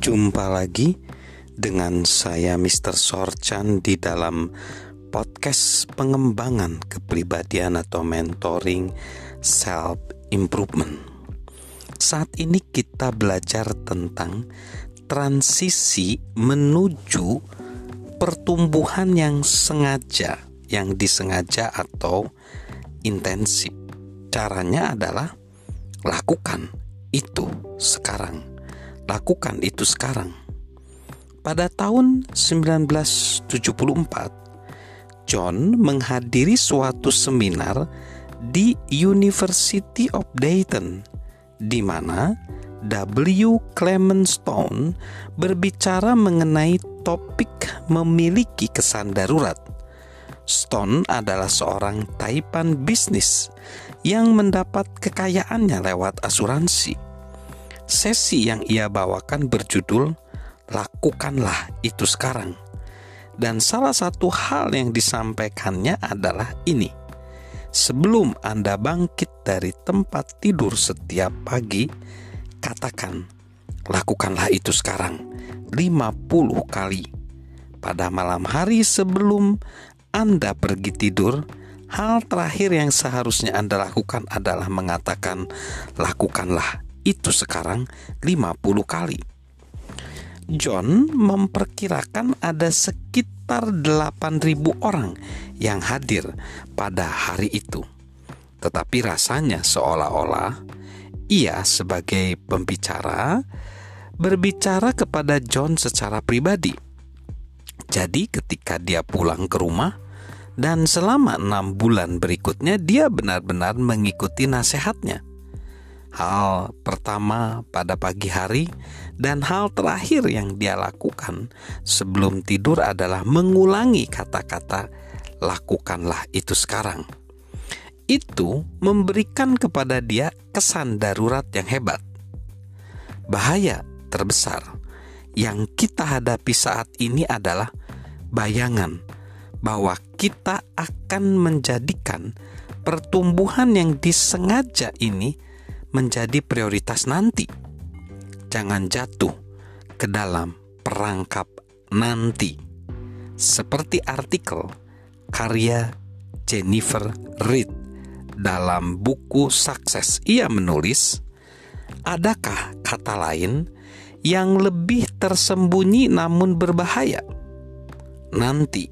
Jumpa lagi dengan saya Mr. Sorchan di dalam podcast pengembangan kepribadian atau mentoring self improvement. Saat ini kita belajar tentang transisi menuju pertumbuhan yang sengaja, yang disengaja atau intensif. Caranya adalah lakukan itu sekarang lakukan itu sekarang. Pada tahun 1974, John menghadiri suatu seminar di University of Dayton di mana W. Clement Stone berbicara mengenai topik memiliki kesan darurat. Stone adalah seorang taipan bisnis yang mendapat kekayaannya lewat asuransi Sesi yang ia bawakan berjudul "Lakukanlah Itu Sekarang", dan salah satu hal yang disampaikannya adalah ini: sebelum Anda bangkit dari tempat tidur setiap pagi, katakan, "Lakukanlah itu sekarang" 50 kali. Pada malam hari sebelum Anda pergi tidur, hal terakhir yang seharusnya Anda lakukan adalah mengatakan, "Lakukanlah itu sekarang 50 kali. John memperkirakan ada sekitar 8.000 orang yang hadir pada hari itu. Tetapi rasanya seolah-olah ia sebagai pembicara berbicara kepada John secara pribadi. Jadi ketika dia pulang ke rumah dan selama enam bulan berikutnya dia benar-benar mengikuti nasihatnya hal pertama pada pagi hari, dan hal terakhir yang dia lakukan sebelum tidur adalah mengulangi kata-kata "lakukanlah itu sekarang". Itu memberikan kepada dia kesan darurat yang hebat. Bahaya terbesar yang kita hadapi saat ini adalah bayangan bahwa kita akan menjadikan pertumbuhan yang disengaja ini menjadi prioritas nanti. Jangan jatuh ke dalam perangkap nanti. Seperti artikel karya Jennifer Reed dalam buku Sukses, ia menulis, "Adakah kata lain yang lebih tersembunyi namun berbahaya?" Nanti,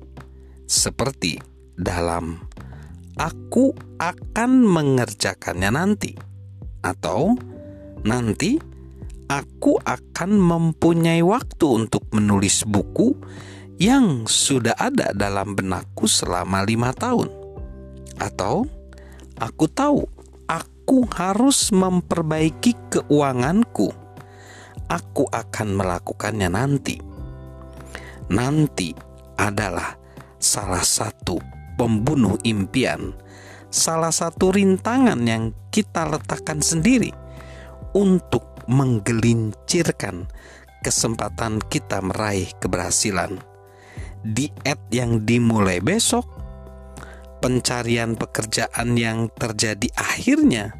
seperti dalam "Aku akan mengerjakannya nanti." Atau nanti aku akan mempunyai waktu untuk menulis buku yang sudah ada dalam benakku selama lima tahun. Atau aku tahu aku harus memperbaiki keuanganku. Aku akan melakukannya nanti. Nanti adalah salah satu pembunuh impian salah satu rintangan yang kita letakkan sendiri untuk menggelincirkan kesempatan kita meraih keberhasilan. Diet yang dimulai besok, pencarian pekerjaan yang terjadi akhirnya,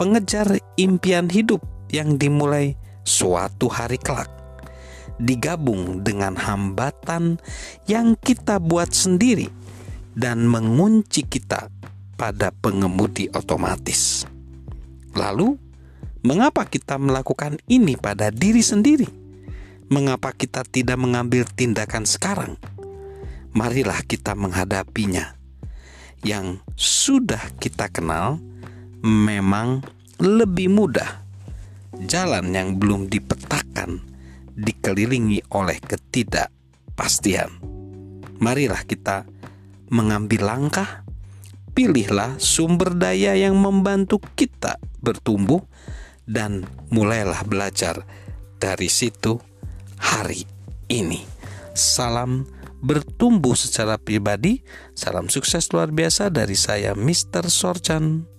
pengejar impian hidup yang dimulai suatu hari kelak, digabung dengan hambatan yang kita buat sendiri dan mengunci kita pada pengemudi otomatis. Lalu, mengapa kita melakukan ini pada diri sendiri? Mengapa kita tidak mengambil tindakan sekarang? Marilah kita menghadapinya. Yang sudah kita kenal memang lebih mudah. Jalan yang belum dipetakan dikelilingi oleh ketidakpastian. Marilah kita mengambil langkah, pilihlah sumber daya yang membantu kita bertumbuh, dan mulailah belajar dari situ hari ini. Salam bertumbuh secara pribadi, salam sukses luar biasa dari saya, Mr. Sorchan.